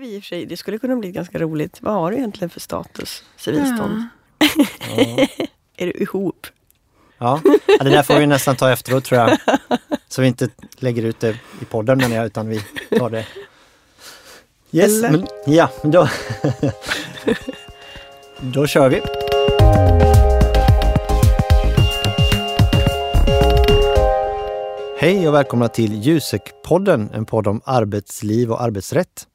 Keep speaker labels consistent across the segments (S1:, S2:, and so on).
S1: vi i och för sig, det skulle kunna bli ganska roligt. Vad har du egentligen för status, civilstånd?
S2: Ja.
S1: Är du ihop?
S2: Ja, ja, det där får vi nästan ta efteråt tror jag. Så vi inte lägger ut det i podden menar jag, utan vi tar det. Yes,
S1: Eller?
S2: men, ja, då, då kör vi. Hej och välkomna till Jusek-podden, en podd om arbetsliv och arbetsrätt.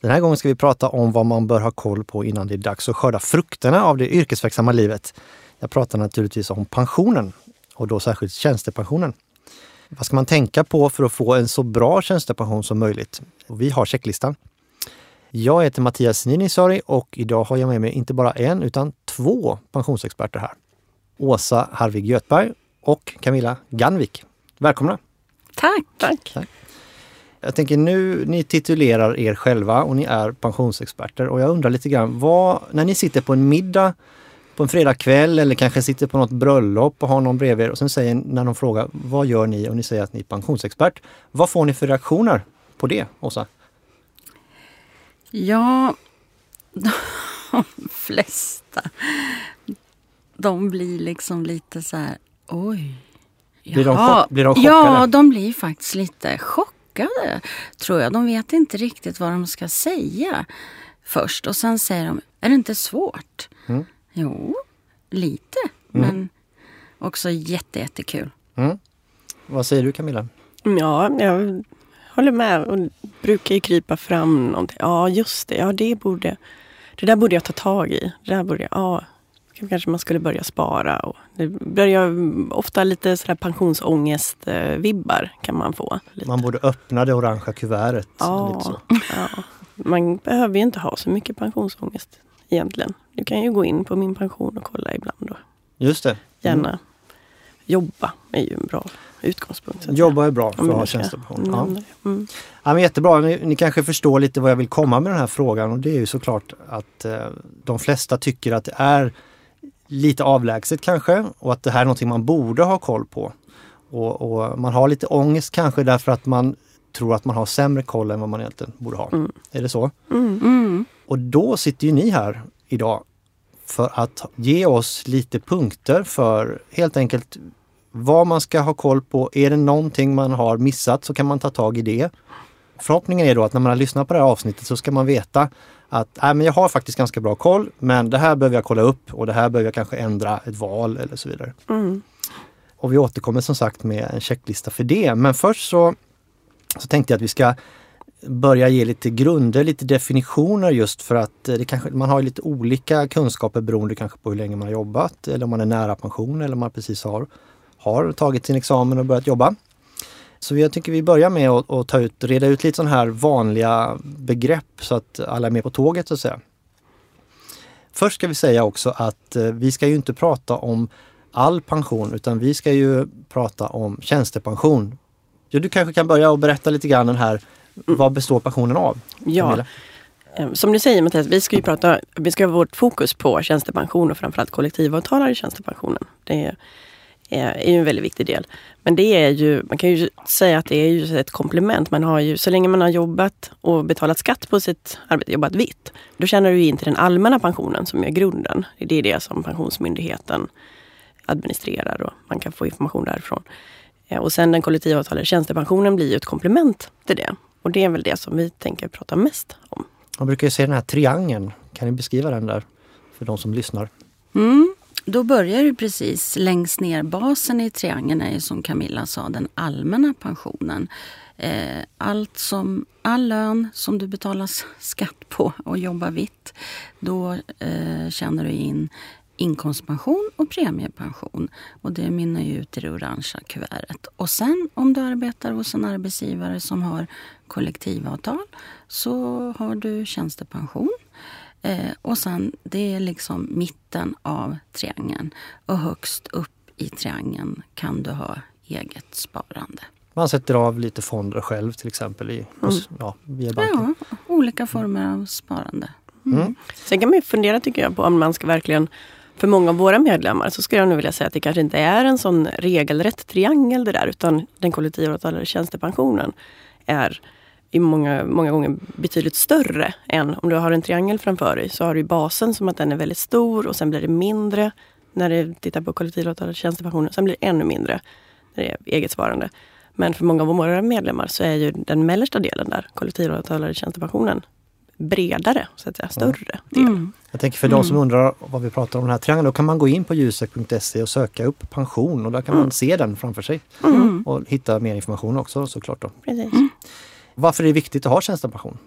S2: Den här gången ska vi prata om vad man bör ha koll på innan det är dags att skörda frukterna av det yrkesverksamma livet. Jag pratar naturligtvis om pensionen och då särskilt tjänstepensionen. Vad ska man tänka på för att få en så bra tjänstepension som möjligt? Och vi har checklistan. Jag heter Mattias Ninisari och idag har jag med mig inte bara en utan två pensionsexperter här. Åsa Harvig Göthberg och Camilla Ganvik. Välkomna!
S3: Tack!
S1: Tack.
S2: Jag tänker nu, ni titulerar er själva och ni är pensionsexperter och jag undrar lite grann, vad, när ni sitter på en middag på en fredagkväll eller kanske sitter på något bröllop och har någon bredvid er och sen säger när de frågar vad gör ni och ni säger att ni är pensionsexpert. Vad får ni för reaktioner på det, Åsa?
S3: Ja, de flesta, de blir liksom lite så här, oj.
S2: Blir de
S3: jaha."
S2: chock- blir de chockade?
S3: Ja, de blir faktiskt lite chockade, tror jag. De vet inte riktigt vad de ska säga först. Och sen säger de, är det inte svårt?
S2: Mm.
S3: Jo, lite. Men också jätte, jättekul.
S2: Mm. Vad säger du Camilla?
S1: Ja, jag håller med. Och brukar ju krypa fram någonting. Ja, just det. Ja, det borde... Det där borde jag ta tag i. Det där borde jag... Ja, kanske man skulle börja spara. Och det börjar ofta lite sådär pensionsångest-vibbar kan man få. Lite.
S2: Man borde öppna det orangea kuvertet. Lite så.
S1: Ja, ja. Man behöver ju inte ha så mycket pensionsångest egentligen. Du kan ju gå in på min pension och kolla ibland. Och
S2: Just det.
S1: gärna jobba är ju en bra utgångspunkt.
S2: Jobba är bra för att ha tjänstepension. Ja.
S1: Mm.
S2: Ja, men jättebra, ni, ni kanske förstår lite vad jag vill komma med den här frågan och det är ju såklart att eh, de flesta tycker att det är lite avlägset kanske och att det här är någonting man borde ha koll på. Och, och man har lite ångest kanske därför att man tror att man har sämre koll än vad man egentligen borde ha.
S1: Mm.
S2: Är det så?
S1: Mm.
S3: Mm.
S2: Och då sitter ju ni här idag för att ge oss lite punkter för helt enkelt vad man ska ha koll på. Är det någonting man har missat så kan man ta tag i det. Förhoppningen är då att när man har lyssnat på det här avsnittet så ska man veta att äh, men jag har faktiskt ganska bra koll men det här behöver jag kolla upp och det här behöver jag kanske ändra ett val eller så vidare.
S1: Mm.
S2: Och vi återkommer som sagt med en checklista för det. Men först så, så tänkte jag att vi ska börja ge lite grunder, lite definitioner just för att eh, det kanske, man har lite olika kunskaper beroende kanske på hur länge man har jobbat eller om man är nära pension eller om man precis har, har tagit sin examen och börjat jobba. Så jag tycker vi börjar med att, att ta ut, reda ut lite sådana här vanliga begrepp så att alla är med på tåget så att säga. Först ska vi säga också att eh, vi ska ju inte prata om all pension utan vi ska ju prata om tjänstepension. Ja, du kanske kan börja och berätta lite grann den här, vad består pensionen av?
S1: Ja,
S2: Camilla?
S1: eh, som du säger Mattias, vi ska ju prata, vi ska ha vårt fokus på tjänstepension och framförallt kollektivavtalade tjänstepensionen. Det är, är, är ju en väldigt viktig del. Men det är ju, man kan ju säga att det är ju ett komplement. Man har ju, så länge man har jobbat och betalat skatt på sitt arbete, jobbat vitt, då tjänar du in till den allmänna pensionen som är grunden. Det är det som Pensionsmyndigheten administrerar och man kan få information därifrån. Eh, Och sen den kollektivavtalade tjänstepensionen blir ju ett komplement till det. Och det är väl det som vi tänker prata mest om.
S2: Man brukar ju se den här triangeln. Kan ni beskriva den där för de som lyssnar?
S3: Mm. Då börjar du precis längst ner. Basen i triangeln är ju som Camilla sa den allmänna pensionen. Eh, allt som, all lön som du betalar skatt på och jobbar vitt, då eh, tjänar du in inkomstpension och premiepension. Och det mynnar ju ut i det orangea kuvertet. Och sen om du arbetar hos en arbetsgivare som har kollektivavtal så har du tjänstepension. Eh, och sen, det är liksom mitten av triangeln. Och högst upp i triangeln kan du ha eget sparande.
S2: Man sätter av lite fonder själv till exempel i, hos, ja, via banken.
S3: Ja, olika former av sparande.
S2: Mm.
S1: Sen kan man ju fundera tycker jag på om man ska verkligen för många av våra medlemmar så skulle jag nog vilja säga att det kanske inte är en sån regelrätt triangel det där utan den kollektivavtalade tjänstepensionen är i många, många gånger betydligt större än om du har en triangel framför dig. Så har du basen som att den är väldigt stor och sen blir det mindre när du tittar på kollektivavtal och tjänstepensioner. Sen blir det ännu mindre när det är eget sparande. Men för många av våra medlemmar så är ju den mellersta delen där, kollektivavtalade tjänstepensionen, bredare, så att säga, större del. Mm.
S2: Jag tänker för de som undrar vad vi pratar om den här triangeln, då kan man gå in på ljusek.se och söka upp pension och där kan mm. man se den framför sig. Mm. Och hitta mer information också såklart. Då.
S1: Precis.
S2: Varför är det viktigt att ha tjänstepension?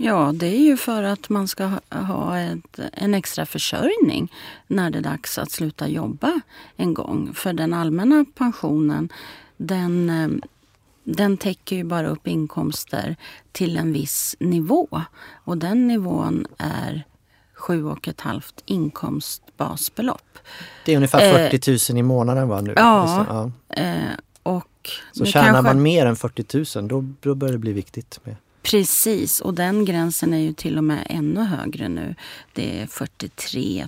S3: Ja, det är ju för att man ska ha ett, en extra försörjning när det är dags att sluta jobba en gång. För den allmänna pensionen, den, eh, den täcker ju bara upp inkomster till en viss nivå. Och den nivån är sju och ett halvt inkomstbasbelopp.
S2: Det är ungefär 40 eh, 000 i månaden va? Nu?
S3: Ja, ja. Eh, och
S2: så tjänar kanske... man mer än 40 000 då, då börjar det bli viktigt. Med.
S3: Precis, och den gränsen är ju till och med ännu högre nu. Det är 43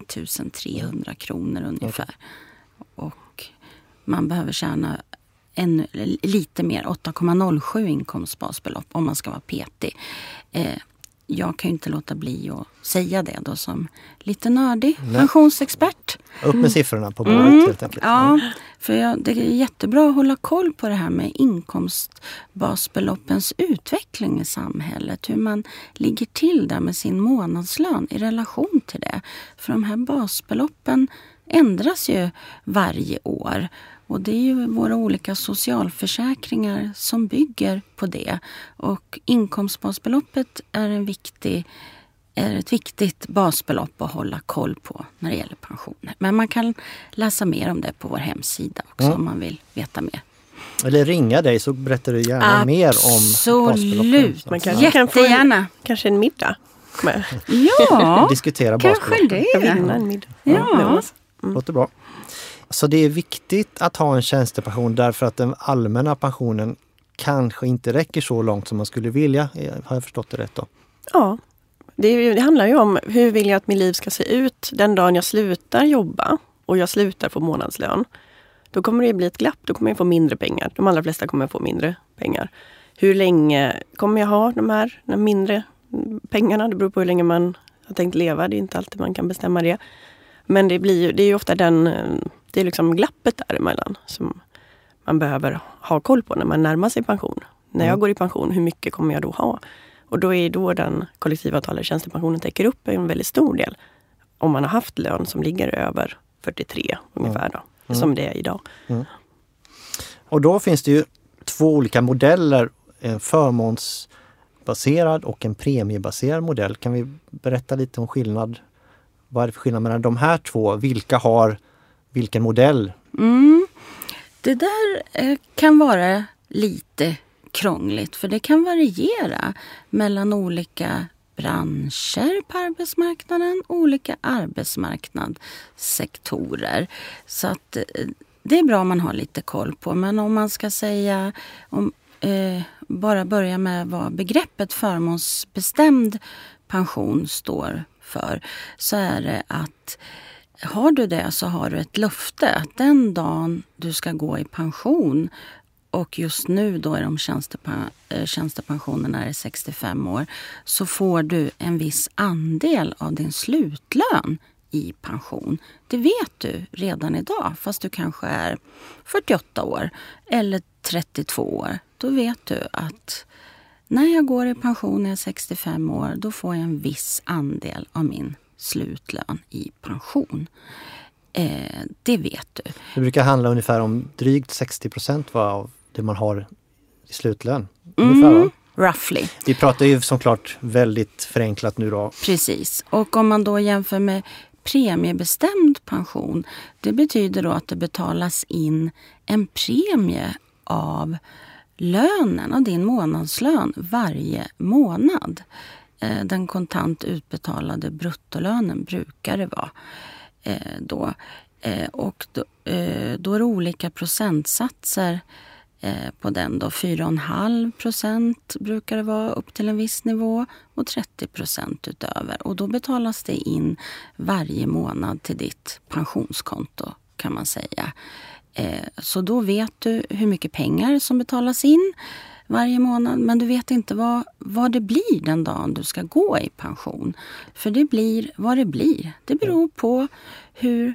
S3: 300 kronor ungefär. Och man behöver tjäna ännu, lite mer, 8,07 inkomstbasbelopp om man ska vara petig. Eh, jag kan ju inte låta bli att säga det då som lite nördig Nej. pensionsexpert.
S2: Upp med siffrorna på bordet mm. helt enkelt.
S3: Ja, för jag, det är jättebra att hålla koll på det här med inkomstbasbeloppens utveckling i samhället. Hur man ligger till där med sin månadslön i relation till det. För de här basbeloppen ändras ju varje år. Och det är ju våra olika socialförsäkringar som bygger på det. Och inkomstbasbeloppet är, en viktig, är ett viktigt basbelopp att hålla koll på när det gäller pensioner. Men man kan läsa mer om det på vår hemsida också mm. om man vill veta mer.
S2: Eller ringa dig så berättar du gärna
S3: Absolut.
S2: mer om
S3: basbeloppet. Man kan, Jättegärna.
S1: Kanske en middag.
S3: Ja,
S2: Diskutera
S3: kanske det.
S1: Jag vill en middag.
S3: Ja. ja.
S2: Mm. Låter bra. Så det är viktigt att ha en tjänstepension därför att den allmänna pensionen kanske inte räcker så långt som man skulle vilja. Eh, har jag förstått det rätt då?
S1: Ja. Det, det handlar ju om hur vill jag att mitt liv ska se ut den dagen jag slutar jobba och jag slutar få månadslön. Då kommer det bli ett glapp, då kommer jag få mindre pengar. De allra flesta kommer få mindre pengar. Hur länge kommer jag ha de här, de mindre pengarna? Det beror på hur länge man har tänkt leva. Det är inte alltid man kan bestämma det. Men det, blir, det är ju ofta den eh, det är liksom glappet däremellan som man behöver ha koll på när man närmar sig pension. När jag går i pension, hur mycket kommer jag då ha? Och då är då den kollektivavtalade tjänstepensionen täcker upp en väldigt stor del. Om man har haft lön som ligger över 43 ungefär, då, mm. som det är idag. Mm.
S2: Och då finns det ju två olika modeller. En förmånsbaserad och en premiebaserad modell. Kan vi berätta lite om skillnad? Vad är det för skillnad mellan de här två? Vilka har vilken modell?
S3: Mm. Det där eh, kan vara lite krångligt för det kan variera mellan olika branscher på arbetsmarknaden, olika arbetsmarknadssektorer. Så att eh, det är bra om man har lite koll på. Men om man ska säga, om, eh, bara börja med vad begreppet förmånsbestämd pension står för, så är det att har du det så har du ett löfte att den dagen du ska gå i pension och just nu då är de eh, tjänstepensionerna är 65 år så får du en viss andel av din slutlön i pension. Det vet du redan idag fast du kanske är 48 år eller 32 år. Då vet du att när jag går i pension när jag är 65 år då får jag en viss andel av min slutlön i pension. Eh, det vet du.
S2: Det brukar handla ungefär om drygt 60 procent av det man har i slutlön.
S3: mm, roughly.
S2: Vi pratar ju såklart väldigt förenklat nu då.
S3: Precis. Och om man då jämför med premiebestämd pension. Det betyder då att det betalas in en premie av lönen, av din månadslön varje månad. Eh, den kontant utbetalade bruttolönen brukar det vara eh, då. Eh, och då, eh, då är det olika procentsatser eh, på den. då. 4,5 procent brukar det vara upp till en viss nivå och 30 procent utöver. Och då betalas det in varje månad till ditt pensionskonto kan man säga. Så då vet du hur mycket pengar som betalas in varje månad men du vet inte vad, vad det blir den dagen du ska gå i pension. För det blir vad det blir. Det beror på hur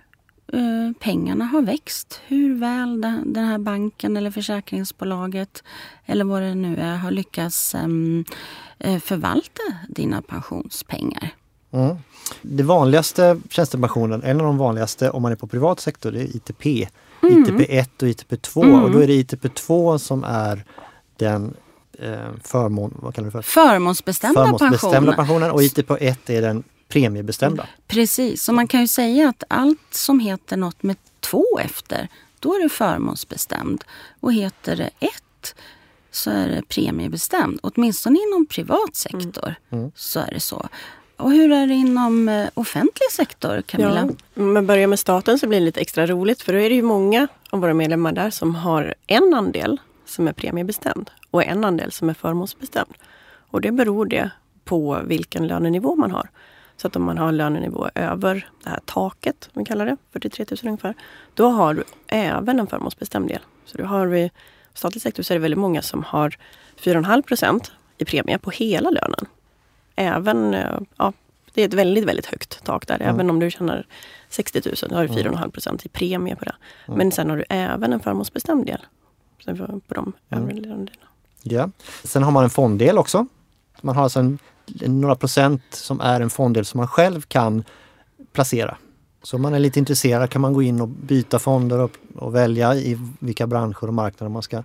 S3: eh, pengarna har växt. Hur väl den, den här banken eller försäkringsbolaget eller vad det nu är har lyckats ehm, eh, förvalta dina pensionspengar.
S2: Mm. Det vanligaste tjänstepensionen, en av de vanligaste om man är på privat sektor, det är ITP.
S3: Mm.
S2: ITP 1 och ITP 2
S3: Mm.
S2: och då är det ITP 2 som är den eh, förmån, vad kallar du för?
S3: Förmånsbestämda,
S2: Förmånsbestämda
S3: pensioner.
S2: pensionen och ITP 1 är den premiebestämda.
S3: Precis, så man kan ju säga att allt som heter något med två efter, då är det förmånsbestämd. Och heter det ett så är det premiebestämd. Åtminstone inom privat sektor
S2: Mm.
S3: så är det så. Och hur är det inom eh, offentlig sektor, Camilla?
S1: Ja, om man börjar med staten så blir det lite extra roligt för då är det ju många av våra medlemmar där som har en andel som är premiebestämd och en andel som är förmånsbestämd. Och det beror det på vilken lönenivå man har. Så att om man har en lönenivå över det här taket, vi kallar det, 43 000 ungefär, då har du även en förmånsbestämd del. Så då har vi, statlig sektor så är det väldigt många som har 4,5 procent i premie på hela lönen. Även, eh, ja, det är ett väldigt, väldigt högt tak där. Även om du tjänar 60 000, då har du 4,5 procent i premie på det. Men sen har du även en förmånsbestämd del. På de övriga delarna.
S2: Ja. Sen har man en fonddel också. Man har alltså en, några procent som är en fonddel som man själv kan placera. Så om man är lite intresserad kan man gå in och byta fonder och, och välja i vilka branscher och marknader man ska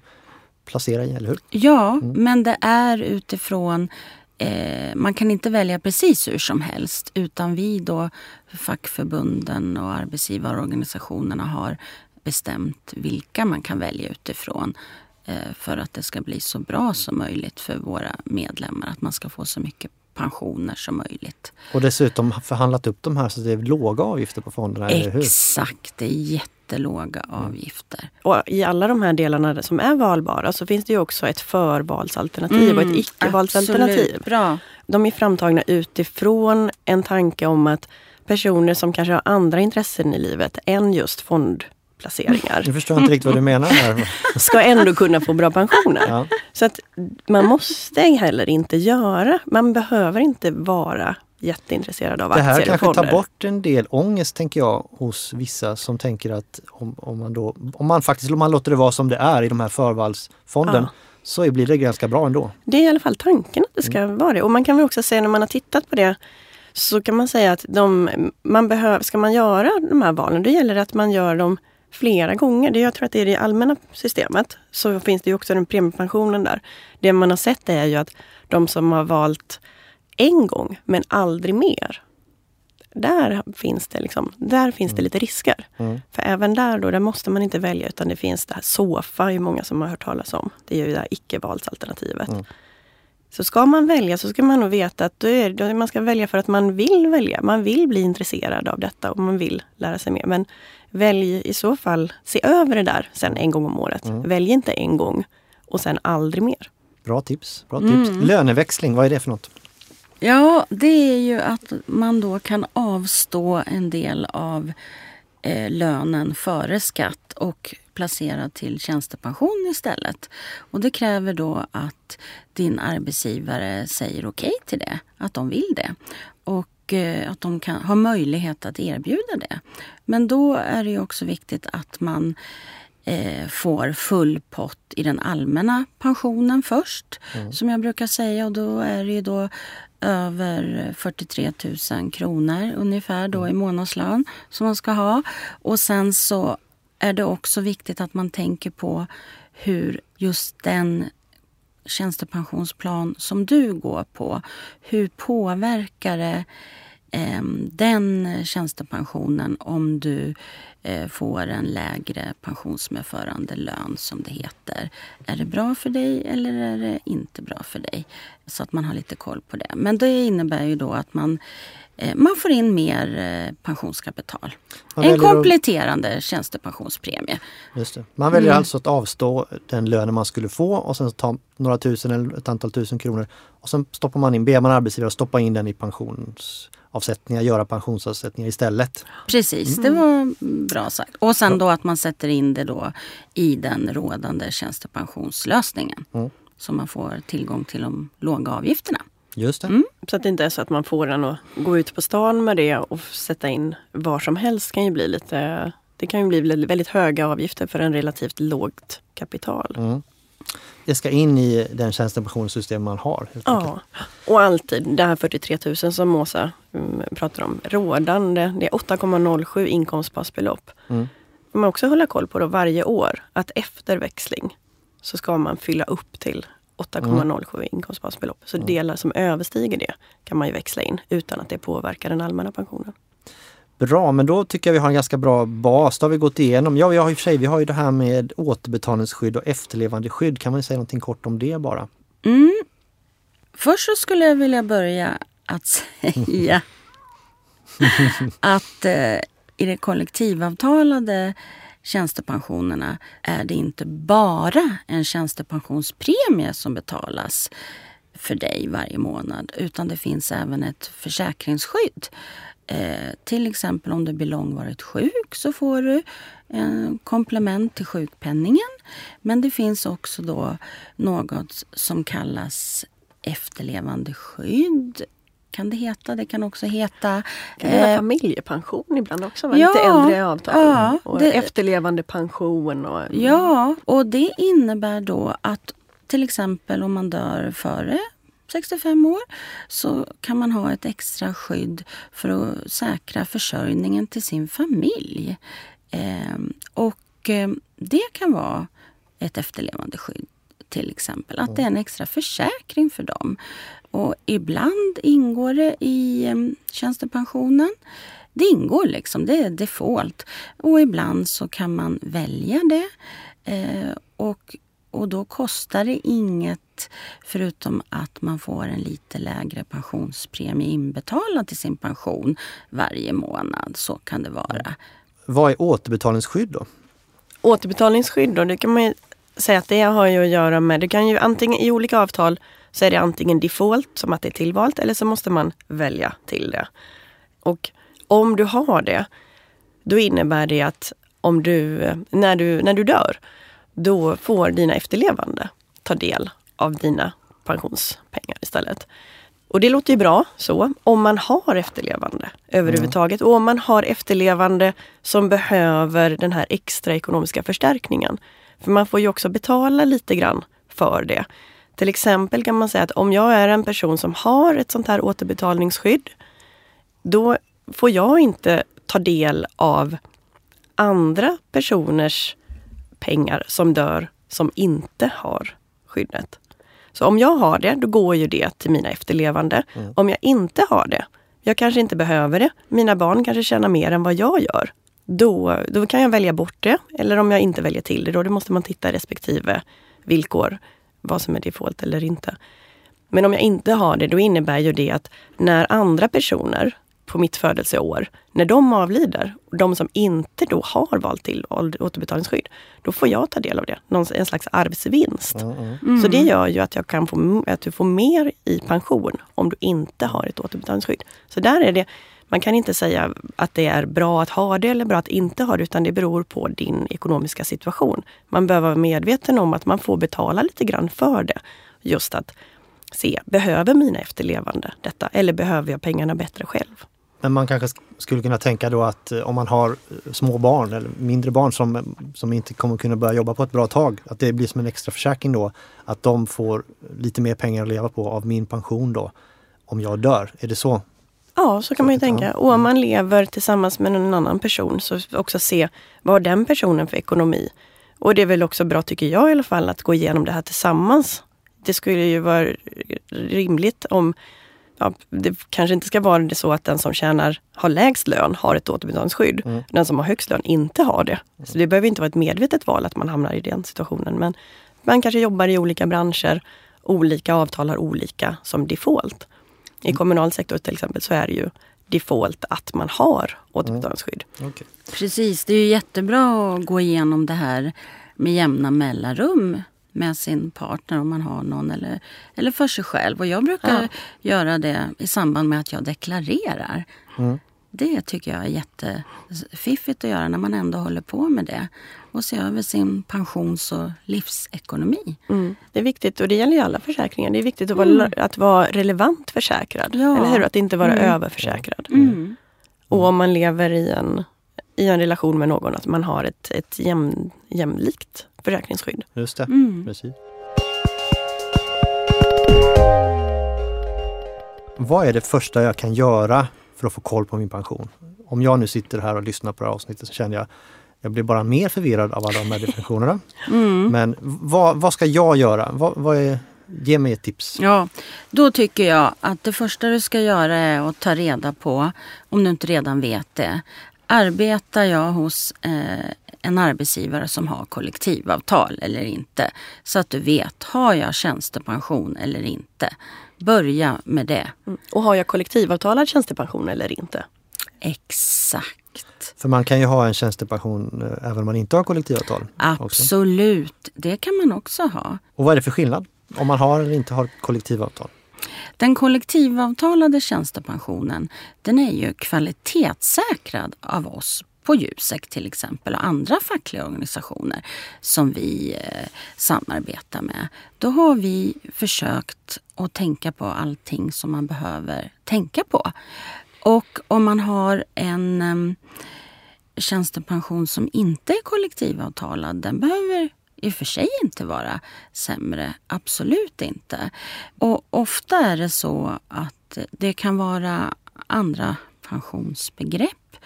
S2: placera i, eller hur?
S3: Ja, men det är utifrån eh, man kan inte välja precis hur som helst utan vi då, fackförbunden och arbetsgivarorganisationerna har bestämt vilka man kan välja utifrån eh, för att det ska bli så bra som möjligt för våra medlemmar. Att man ska få så mycket pensioner som möjligt.
S2: Och dessutom förhandlat upp de här så det är låga avgifter på fonderna, eller hur?
S3: Exakt, det är jättelåga avgifter.
S1: Och i alla de här delarna som är valbara så finns det ju också ett förvalsalternativ och ett icke-valsalternativ.
S3: Mm, absolut. Bra.
S1: De är framtagna utifrån en tanke om att personer som kanske har andra intressen i livet än just fondplaceringar
S2: Nu förstår jag inte riktigt vad du menar här.
S1: ska ändå kunna få bra pensioner.
S2: Ja.
S1: Så att man måste heller inte göra, man behöver inte vara jätteintresserad av
S2: Det här
S1: aktier
S2: kanske tar bort en del ångest tänker jag hos vissa som tänker att om, om man då, om man faktiskt om man låter det vara som det är i de här förvalsfonden
S1: Ja.
S2: så blir det ganska bra ändå.
S1: Det är i alla fall tanken att det ska
S2: Mm.
S1: vara det. Och man kan väl också säga när man har tittat på det så kan man säga att de, man behöver, ska man göra de här valen, då gäller det att man gör dem flera gånger. Jag tror att det är i det allmänna systemet. Så finns det ju också den premiepensionen där. Det man har sett är ju att de som har valt en gång men aldrig mer. Där finns det, liksom, där finns det lite risker.
S2: Mm.
S1: För även där då, där måste man inte välja utan det finns det här SOFA, är många som har hört talas om. Det är ju det här icke-valsalternativet.
S2: Mm.
S1: Så ska man välja så ska man nog veta att då är, då man ska välja för att man vill välja. Man vill bli intresserad av detta och man vill lära sig mer. Men välj i så fall, se över det där sen en gång om året. Välj inte en gång och sen aldrig mer.
S2: Bra tips. Bra tips. Löneväxling, vad är det för något?
S3: Ja, det är ju att man då kan avstå en del av eh, lönen före skatt och placera till tjänstepension istället. Och det kräver då att din arbetsgivare säger okej till det, att de vill det. Och eh, att de kan, har möjlighet att erbjuda det. Men då är det också viktigt att man eh, får full pott i den allmänna pensionen först. Som jag brukar säga och då är det ju då över 43 000 kronor ungefär då i månadslön som man ska ha. Och sen så är det också viktigt att man tänker på hur just den tjänstepensionsplan som du går på, hur påverkar det eh, den tjänstepensionen om du eh, får en lägre pensionsmedförande lön som det heter. Är det bra för dig eller är det inte bra för dig? Så att man har lite koll på det. Men det innebär ju då att man, man får in mer eh, pensionskapital.
S2: Man
S3: en
S2: väljer att-
S3: kompletterande tjänstepensionspremie.
S2: Just det. Man väljer
S3: Mm.
S2: alltså att avstå den lönen man skulle få och sen ta några tusen eller ett antal tusen kronor och sen stoppar man in, ber man arbetsgivare att stoppa in den i pensionsavsättningar, göra pensionsavsättningar istället.
S3: Precis,
S2: Mm.
S3: det var bra sagt. Och sen då att man sätter in det då i den rådande tjänstepensionslösningen.
S2: Mm.
S3: så man får tillgång till de låga avgifterna.
S2: Just det.
S3: Mm.
S1: Så att det inte är så att man får den att gå ut på stan med det och sätta in var som helst kan ju bli lite det kan ju bli väldigt höga avgifter för en relativt lågt kapital.
S2: Mm. Det ska in i den tjänstepensionssystem man har. helt enkelt.
S1: Ja, och alltid det här 43 000 som Åsa mm, pratar om. Rådande, det är 8,07 inkomstbasbelopp.
S2: Mm.
S1: Man också hålla koll på då varje år att efter växling så ska man fylla upp till 8,07 inkomstbasbelopp. Så delar som överstiger det kan man ju växla in utan att det påverkar den allmänna pensionen.
S2: Bra, men då tycker jag vi har en ganska bra bas. Då har vi gått igenom. Ja, vi har i och för sig, vi har ju det här med återbetalningsskydd och efterlevandeskydd. Kan man säga någonting kort om det bara?
S3: Mm. Först så skulle jag vilja börja att säga att eh, i de kollektivavtalade tjänstepensionerna är det inte bara en tjänstepensionspremie som betalas för dig varje månad utan det finns även ett försäkringsskydd. Eh, till exempel om du blir långvarigt sjuk så får du en komplement till sjukpenningen. Men det finns också då något som kallas efterlevandeskydd. Kan det heta? Det kan också heta...
S1: Kan
S3: eh,
S1: familjepension ibland också? Va?
S3: ja,
S1: Lite äldre avtal.
S3: ja,
S1: och
S3: det-
S1: efterlevande pension. Och,
S3: Ja, och det innebär då att till exempel om man dör före 65 år så kan man ha ett extra skydd för att säkra försörjningen till sin familj. Ehm, och eh, det kan vara ett efterlevande skydd till exempel. Att det är en extra försäkring för dem. Och ibland ingår det i eh, tjänstepensionen. Det ingår liksom, det är default. Och ibland så kan man välja det. Eh, och, och då kostar det inget förutom att man får en lite lägre pensionspremie inbetalad till sin pension varje månad. Så kan det vara.
S2: Vad är återbetalningsskydd då?
S1: Återbetalningsskydd då, det kan man ju säga att det har ju att göra med, det kan ju antingen i olika avtal så är det antingen default som att det är tillvalt eller så måste man välja till det. Och om du har det, då innebär det att om du, när du, när du dör, då får dina efterlevande ta del av dina pensionspengar istället. Och det låter ju bra så, om man har efterlevande överhuvudtaget. Och om man har efterlevande som behöver den här extra ekonomiska förstärkningen. För man får ju också betala lite grann för det. Till exempel kan man säga att om jag är en person som har ett sånt här återbetalningsskydd, då får jag inte ta del av andra personers pengar som dör som inte har skyddet. Så om jag har det, då går ju det till mina efterlevande. Om jag inte har det, jag kanske inte behöver det, mina barn kanske tjänar mer än vad jag gör. Då, då kan jag välja bort det, eller om jag inte väljer till det, då, då måste man titta respektive villkor, vad som är default eller inte. Men om jag inte har det, då innebär ju det att när andra personer på mitt födelseår, när de avlider, och de som inte då har valt till återbetalningsskydd, då får jag ta del av det. Någon, en slags arvsvinst. Så det gör ju att, jag kan få, att du får mer i pension om du inte har ett återbetalningsskydd. Så där är det, man kan inte säga att det är bra att ha det eller bra att inte ha det, utan det beror på din ekonomiska situation. Man behöver vara medveten om att man får betala lite grann för det. Just att se, behöver mina efterlevande detta? Eller behöver jag pengarna bättre själv?
S2: Men man kanske skulle kunna tänka då att eh, om man har eh, små barn eller mindre barn som, som inte kommer kunna börja jobba på ett bra tag, att det blir som en extra försäkring då, att de får lite mer pengar att leva på av min pension då, om jag dör. Är det så?
S1: Ja, så kan man ju tänka. Och om man lever tillsammans med en annan person så också se vad har den personen för ekonomi. Och det är väl också bra, tycker jag i alla fall, att gå igenom det här tillsammans. Det skulle ju vara rimligt om Ja, det kanske inte ska vara det så att den som tjänar, har lägst lön har ett återbetalningsskydd.
S2: Mm.
S1: Den som har högst lön inte har det. Så det behöver inte vara ett medvetet val att man hamnar i den situationen. Men man kanske jobbar i olika branscher. Olika avtal har olika som default. I kommunal sektor till exempel så är det ju default att man har återbetalningsskydd.
S2: Okej.
S3: Precis, det är ju jättebra att gå igenom det här med jämna mellanrum med sin partner om man har någon eller, eller för sig själv. Och jag brukar
S1: Ja.
S3: göra det i samband med att jag deklarerar.
S2: Mm.
S3: Det tycker jag är jättefiffigt att göra när man ändå håller på med det. Och se över sin pensions och livsekonomi.
S1: Mm. Det är viktigt och det gäller ju alla försäkringar. Det är viktigt att, vara, att vara relevant försäkrad.
S3: Ja.
S1: Eller hur? Att inte vara
S3: Mm.
S1: överförsäkrad.
S3: Mm.
S1: Och om man lever i en, i en relation med någon, att man har ett, ett jäm, jämlikt försäkringsskydd.
S2: Just det,
S3: Mm.
S2: precis. Vad är det första jag kan göra för att få koll på min pension? Om jag nu sitter här och lyssnar på det här avsnittet så känner jag jag blir bara mer förvirrad av alla de här definitionerna.
S3: Mm.
S2: Men vad, vad ska jag göra? Vad, vad är, ge mig ett tips.
S3: Ja, då tycker jag att det första du ska göra är att ta reda på, om du inte redan vet det, arbetar jag hos eh, en arbetsgivare som har kollektivavtal eller inte? Så att du vet, har jag tjänstepension eller inte? Börja med det.
S1: Mm. Och har jag kollektivavtalad tjänstepension eller inte?
S3: Exakt.
S2: För man kan ju ha en tjänstepension eh, även om man inte har kollektivavtal. också.
S3: Absolut, det kan man också ha.
S2: Och vad är det för skillnad? Om man har eller inte har kollektivavtal?
S3: Den kollektivavtalade tjänstepensionen den är ju kvalitetssäkrad av oss på Jusek till exempel och andra fackliga organisationer som vi eh, samarbetar med. Då har vi försökt och tänka på allting som man behöver tänka på. Och om man har en um, tjänstepension som inte är kollektivavtalad, den behöver i och för sig inte vara sämre. Absolut inte. Och ofta är det så att det kan vara andra pensionsbegrepp.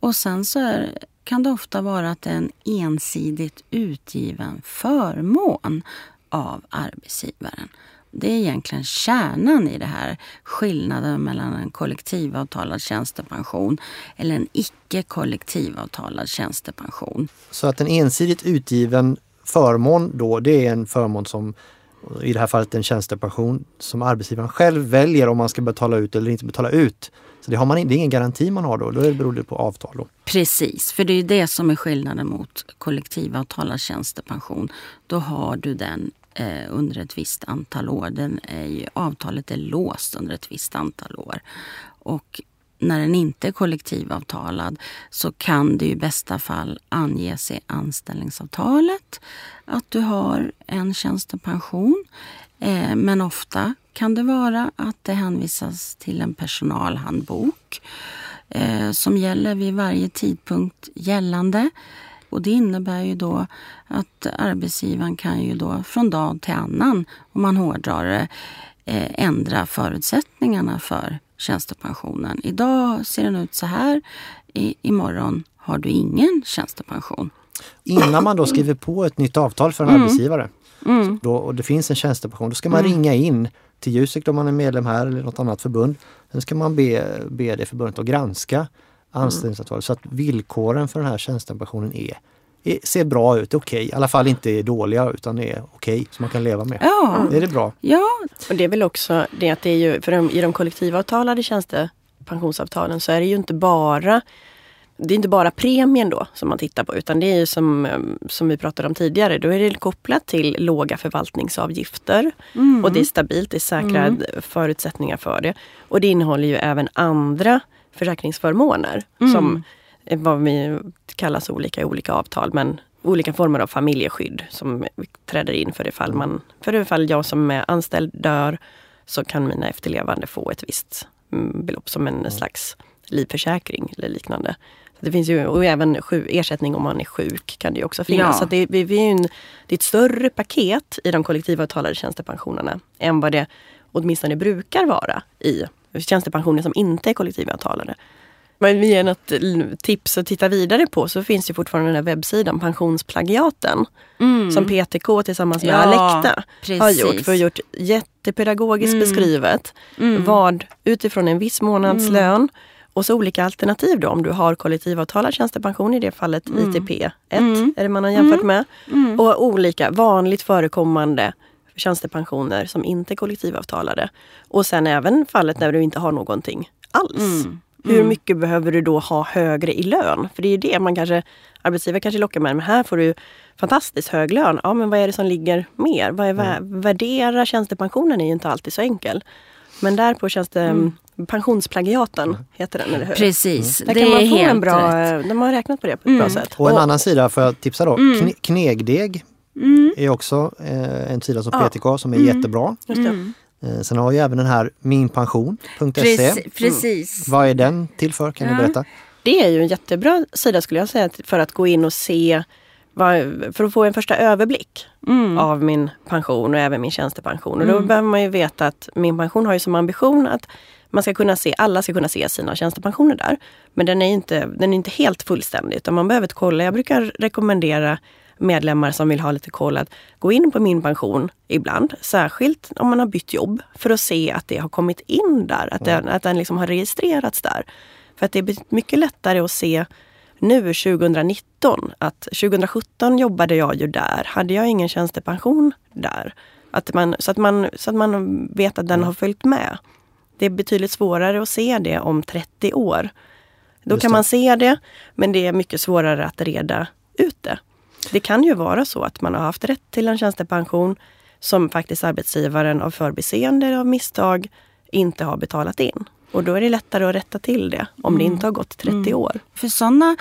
S3: Och sen så är, kan det ofta vara att det är en ensidigt utgiven förmån av arbetsgivaren. Det är egentligen kärnan i det här. Skillnaden mellan en kollektivavtalad tjänstepension eller en icke kollektivavtalad tjänstepension.
S2: Så att en ensidigt utgiven förmån då, det är en förmån som i det här fallet en tjänstepension som arbetsgivaren själv väljer om man ska betala ut eller inte betala ut. Så det, har man, det är ingen garanti man har då, då är det på avtal. Då.
S3: Precis, för det är det som är skillnaden mot kollektivavtalad tjänstepension. Då har du den eh, under ett visst antal år. Den är ju, avtalet är låst under ett visst antal år. Och när den inte är kollektivavtalad så kan det i bästa fall anges i anställningsavtalet att du har en tjänstepension. Eh, men ofta kan det vara att det hänvisas till en personalhandbok eh, som gäller vid varje tidpunkt gällande. Och det innebär ju då att arbetsgivaren kan ju då från dag till annan, om man hårdrar det, eh, ändra förutsättningarna för tjänstepensionen. Idag ser den ut så här, i, imorgon har du ingen tjänstepension.
S2: Innan man då skriver på ett nytt avtal för en arbetsgivare
S3: Mm.
S2: då, och det finns en tjänstepension, då ska man ringa in till Jusek om man är medlem här eller något annat förbund. Sen ska man be, be det förbundet att granska anställningsavtalet så att villkoren för den här tjänstepensionen är, är, ser bra ut, okej. I alla fall inte är dåliga utan är okej, som man kan leva med.
S3: Ja,
S2: Är det bra?
S3: ja,
S1: Och det är väl också det att det är ju, för de, i de kollektivavtalade tjänstepensionsavtalen så är det ju inte bara det är inte bara premien då som man tittar på utan det är ju som, eh, som vi pratade om tidigare, då är det kopplat till låga förvaltningsavgifter.
S3: Mm.
S1: Och det är stabilt, det är säkra förutsättningar för det. Och det innehåller ju även andra försäkringsförmåner
S3: Mm.
S1: som vad vi kallas olika i olika avtal men olika former av familjeskydd som träder in för det fall man, för det fall jag som är anställd dör så kan mina efterlevande få ett visst mm, belopp som en slags livförsäkring eller liknande. Så det finns ju, och även ersättning om man är sjuk kan det ju också finnas.
S3: Ja.
S1: Så det, vi, vi är en, det är ett större paket i de kollektivavtalade tjänstepensionerna än vad det åtminstone brukar vara i tjänstepensioner som inte är kollektivavtalade. Men vi ger något tips att titta vidare på så finns ju fortfarande den här webbsidan Pensionsplagiaten som PTK tillsammans med
S3: Mm. Ja,
S1: Alekta har gjort. För gjort jättepedagogiskt beskrivet
S3: Mm.
S1: vad utifrån en viss månadslön och så olika alternativ då om du har kollektivavtalad tjänstepension, i det fallet ITP 1
S3: Mm.
S1: är det man har jämfört med. Och olika vanligt förekommande tjänstepensioner som inte är kollektivavtalade. Och sen även fallet när du inte har någonting alls.
S3: Mm.
S1: Hur mycket behöver du då ha högre i lön? För det är ju det man kanske, arbetsgivare kanske lockar med, men här får du fantastiskt hög lön. Ja men vad är det som ligger mer? Vad är, vä- Värdera tjänstepensionen är ju inte alltid så enkel. Men där på tjänste... Mm. Pensionsplagiaten heter den, eller hur?
S3: Precis,
S1: Där
S3: det
S1: kan man
S3: är
S1: få
S3: helt
S1: en bra,
S3: rätt.
S1: De har räknat på det på ett bra sätt.
S2: Och en annan sida får jag tipsa då.
S3: Mm.
S2: Kne- knegdeg är också eh, en sida som
S1: Ja.
S2: PTK som är
S3: Mm.
S2: jättebra.
S1: Just det.
S2: Eh, sen har vi även den här minpension.se.
S3: Precis. precis.
S2: Vad är den till för? Kan
S3: Ja.
S2: du berätta?
S1: Det är ju en jättebra sida skulle jag säga för att gå in och se vad, för att få en första överblick
S3: Mm.
S1: av min pension och även min tjänstepension. Och då behöver man ju veta att min pension har ju som ambition att man ska kunna se, alla ska kunna se sina tjänstepensioner där. Men den är inte, den är inte helt fullständig utan man behöver kolla. Jag brukar rekommendera medlemmar som vill ha lite koll att gå in på min pension ibland. Särskilt om man har bytt jobb för att se att det har kommit in där. Att den, att den liksom har registrerats där. För att det är mycket lättare att se nu 2019 att 2017 jobbade jag ju där. Hade jag ingen tjänstepension där? Att man, så, att man, så att man vet att den har följt med. Det är betydligt svårare att se det om 30 år. Då
S2: Just
S1: kan man se det, men det är mycket svårare att reda ut det. Det kan ju vara så att man har haft rätt till en tjänstepension som faktiskt arbetsgivaren av förbiseende eller av misstag inte har betalat in. Och då är det lättare att rätta till det om det inte har gått 30 år.
S3: För sådana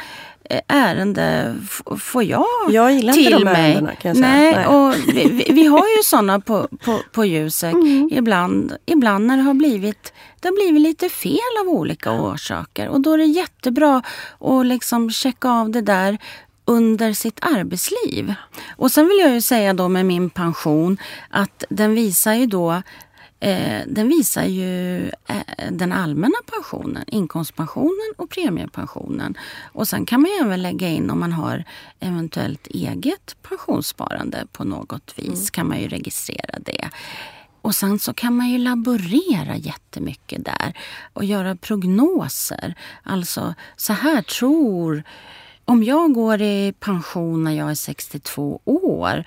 S3: ärenden f- får jag,
S1: Jag gillar inte
S3: till
S1: de
S3: mig.
S1: ärendena, kan jag säga.
S3: Nej,
S1: Nej.
S3: Och vi, vi, vi har ju sådana på, på, på Jusek
S1: Mm.
S3: ibland, ibland när det har blivit det har blivit lite fel av olika orsaker. Och då är det jättebra att liksom checka av det där under sitt arbetsliv. Och sen vill jag ju säga då med min pension att den visar ju då Eh, den visar ju eh, den allmänna pensionen, inkomstpensionen och premiepensionen. Och sen kan man ju även lägga in om man har eventuellt eget pensionssparande på något vis kan man ju registrera det. Och sen så kan man ju laborera jättemycket där och göra prognoser. Alltså, så här tror... Om jag går i pension när jag är 62 år,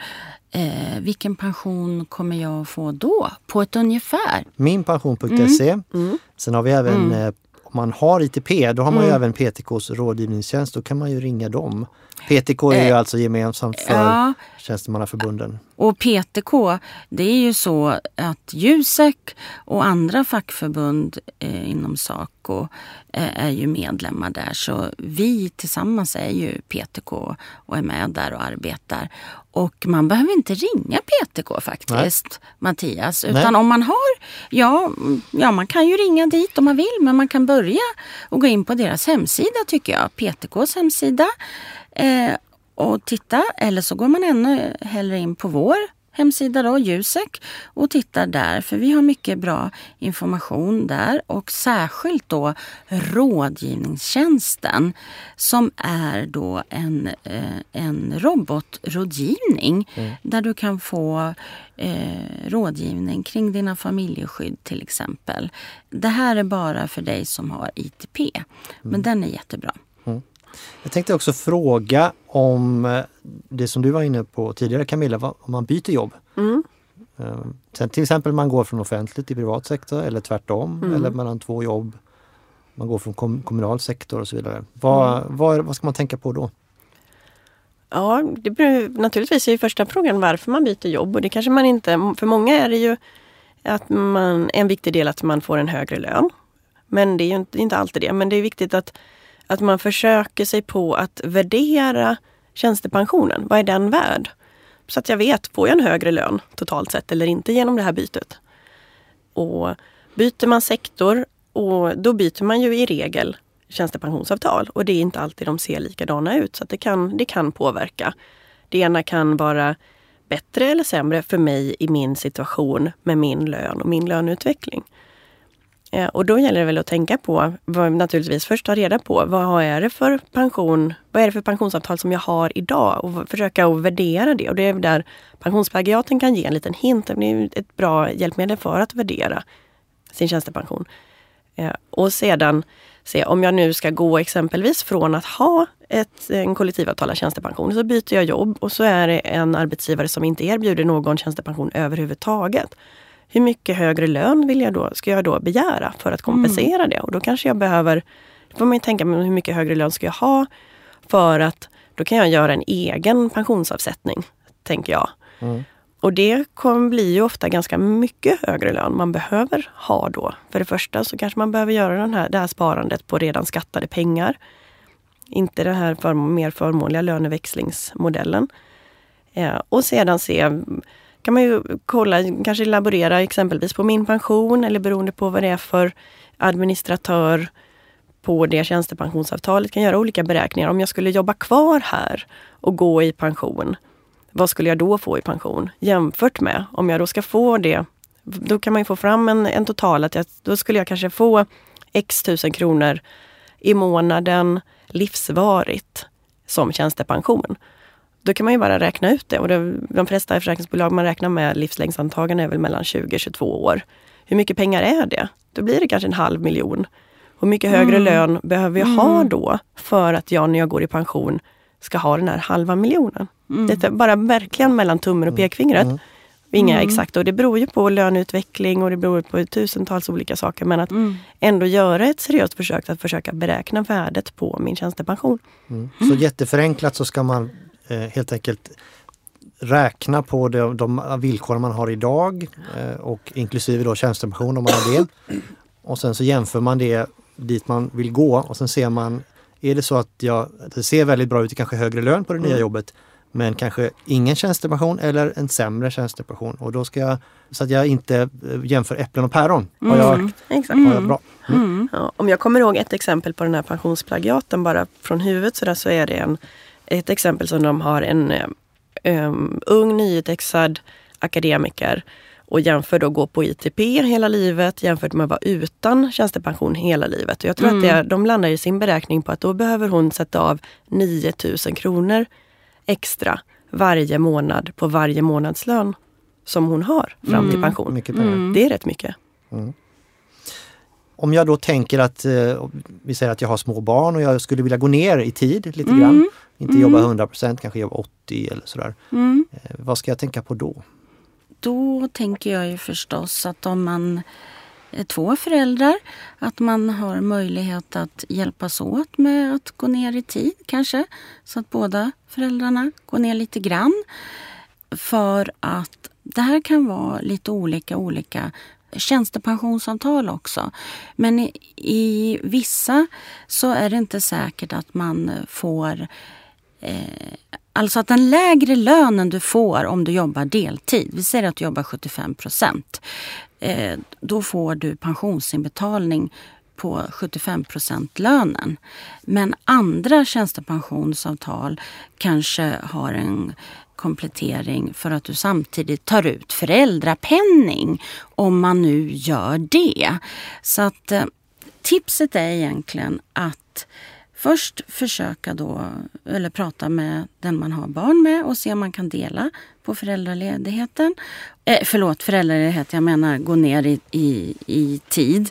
S3: eh, vilken pension kommer jag att få då? På ett ungefär.
S2: Minpension.se.
S1: Mm.
S2: Sen har vi även eh, om man har ITP, då har man ju även PTKs rådgivningstjänst. Då kan man ju ringa dem. PTK är ju
S3: Eh,
S2: alltså gemensamt för
S3: Ja,
S1: Mm.
S2: tjänstemannaförbunden.
S3: Och PTK, det är ju så att Jusek och andra fackförbund eh, inom Saco eh, är ju medlemmar där. Så vi tillsammans är ju PTK och är med där och arbetar. Och man behöver inte ringa PTK faktiskt, Mattias. Utan
S2: Nej.
S3: om man har, ja, ja man kan ju ringa dit om man vill. Men man kan börja och gå in på deras hemsida tycker jag. PTKs hemsida. Eh, och titta, eller så går man ännu hellre in på vår hemsida då, Jusek, och tittar där. För vi har mycket bra information där och särskilt då rådgivningstjänsten som är då en, eh, en robotrådgivning där du kan få eh, rådgivning kring dina familjeskydd till exempel. Det här är bara för dig som har ITP, men den är jättebra.
S2: Jag tänkte också fråga om eh, det som du var inne på tidigare Camilla, om man byter jobb.
S1: Mm.
S2: Eh, Sen till exempel man går från offentligt till privat sektor eller tvärtom
S1: Mm.
S2: eller mellan två jobb. Man går från kom kommunal sektor och så vidare. Vad,
S1: Mm.
S2: vad, vad ska man tänka på då?
S1: Ja, det beror, naturligtvis är ju första frågan varför man byter jobb och det kanske man inte, för många är det ju att man, en viktig del att man får en högre lön. Men det är ju inte, inte alltid det, men det är viktigt att, att man försöker sig på att värdera tjänstepensionen. Vad är den värd? Så att jag vet, får jag en högre lön totalt sett eller inte genom det här bytet? Och byter man sektor, och då byter man ju i regel tjänstepensionsavtal och det är inte alltid de ser likadana ut så att det, kan, det kan påverka. Det ena kan vara bättre eller sämre för mig i min situation med min lön och min löneutveckling. Eh, och då gäller det väl att tänka på, vad, naturligtvis först ta reda på vad är det för pension, vad är det för pensionsavtal som jag har idag och försöka att värdera det. Och det är där pensionsplagiaten kan ge en liten hint. Det är ett bra hjälpmedel för att värdera sin tjänstepension. Eh, och sedan se om jag nu ska gå exempelvis från att ha ett, en kollektivavtalad tjänstepension så byter jag jobb och så är det en arbetsgivare som inte erbjuder någon tjänstepension överhuvudtaget. Hur mycket högre lön vill jag då, ska jag då begära för att kompensera det? Och då kanske jag behöver, då får man ju tänka men hur mycket högre lön ska jag ha för att då kan jag göra en egen pensionsavsättning, tänker jag.
S2: Mm.
S1: Och det kommer bli ju ofta ganska mycket högre lön man behöver ha då. För det första så kanske man behöver göra den här, det här sparandet på redan skattade pengar. Inte den här för, mer förmånliga löneväxlingsmodellen. Eh, och sedan se, kan man ju kolla, kanske laborera exempelvis på min pension eller beroende på vad det är för administratör på det tjänstepensionsavtalet kan göra olika beräkningar. Om jag skulle jobba kvar här och gå i pension, vad skulle jag då få i pension? Jämfört med om jag då ska få det, då kan man ju få fram en, en total, att jag, då skulle jag kanske få x tusen kronor i månaden livsvarigt som tjänstepension. Då kan man ju bara räkna ut det och det, de flesta försäkringsbolag man räknar med livslängdsantagande är väl mellan 20 22 år. Hur mycket pengar är det? Då blir det kanske en halv miljon. Hur mycket högre mm. lön behöver jag ha mm. då för att jag när jag går i pension ska ha den här halva miljonen? Mm. Det är bara verkligen mellan tummen och mm. pekfingret. Mm. Inga mm. exakta och det beror ju på löneutveckling och det beror på tusentals olika saker. Men att ändå göra ett seriöst försök att försöka beräkna värdet på min tjänstepension.
S2: Så jätteförenklat så ska man helt enkelt räkna på de, de villkor man har idag eh, och inklusive då tjänstepension om man har det. Och sen så jämför man det dit man vill gå och sen ser man, är det så att jag, det ser väldigt bra ut, kanske högre lön på det mm. nya jobbet, men kanske ingen tjänstepension eller en sämre tjänstepension. Och då ska jag, så att jag inte eh, jämför äpplen och päron. Har jag,
S1: mm, exakt. Har jag bra? Mm. mm. Ja, om jag kommer ihåg ett exempel på den här pensionsplagiaten bara från huvudet så, där, så är det en, ett exempel som de har en um, ung nyutexad akademiker och jämför då gå på ITP hela livet jämfört med att vara utan tjänstepension hela livet. Och jag tror mm. att det, de landar i sin beräkning på att då behöver hon sätta av 9000 kronor extra varje månad på varje månadslön som hon har fram mm. till pension. Mm. Det är rätt mycket. Mm.
S2: Om jag då tänker att, eh, vi säger att jag har små barn och jag skulle vilja gå ner i tid lite mm. grann. Inte jobba 100% kanske jobba 80 eller sådär. Mm. Eh, vad ska jag tänka på då?
S3: Då tänker jag ju förstås att om man är två föräldrar, att man har möjlighet att hjälpas åt med att gå ner i tid kanske. Så att båda föräldrarna går ner lite grann. För att det här kan vara lite olika olika tjänstepensionsavtal också. Men i, i vissa så är det inte säkert att man får eh, Alltså att den lägre lönen du får om du jobbar deltid, vi säger att du jobbar 75 procent, eh, då får du pensionsinbetalning på 75 procent lönen. Men andra tjänstepensionsavtal kanske har en komplettering för att du samtidigt tar ut föräldrapenning om man nu gör det. Så att eh, tipset är egentligen att först försöka då, eller prata med den man har barn med och se om man kan dela på föräldraledigheten. Eh, förlåt, föräldraledighet, jag menar gå ner i, i, i tid.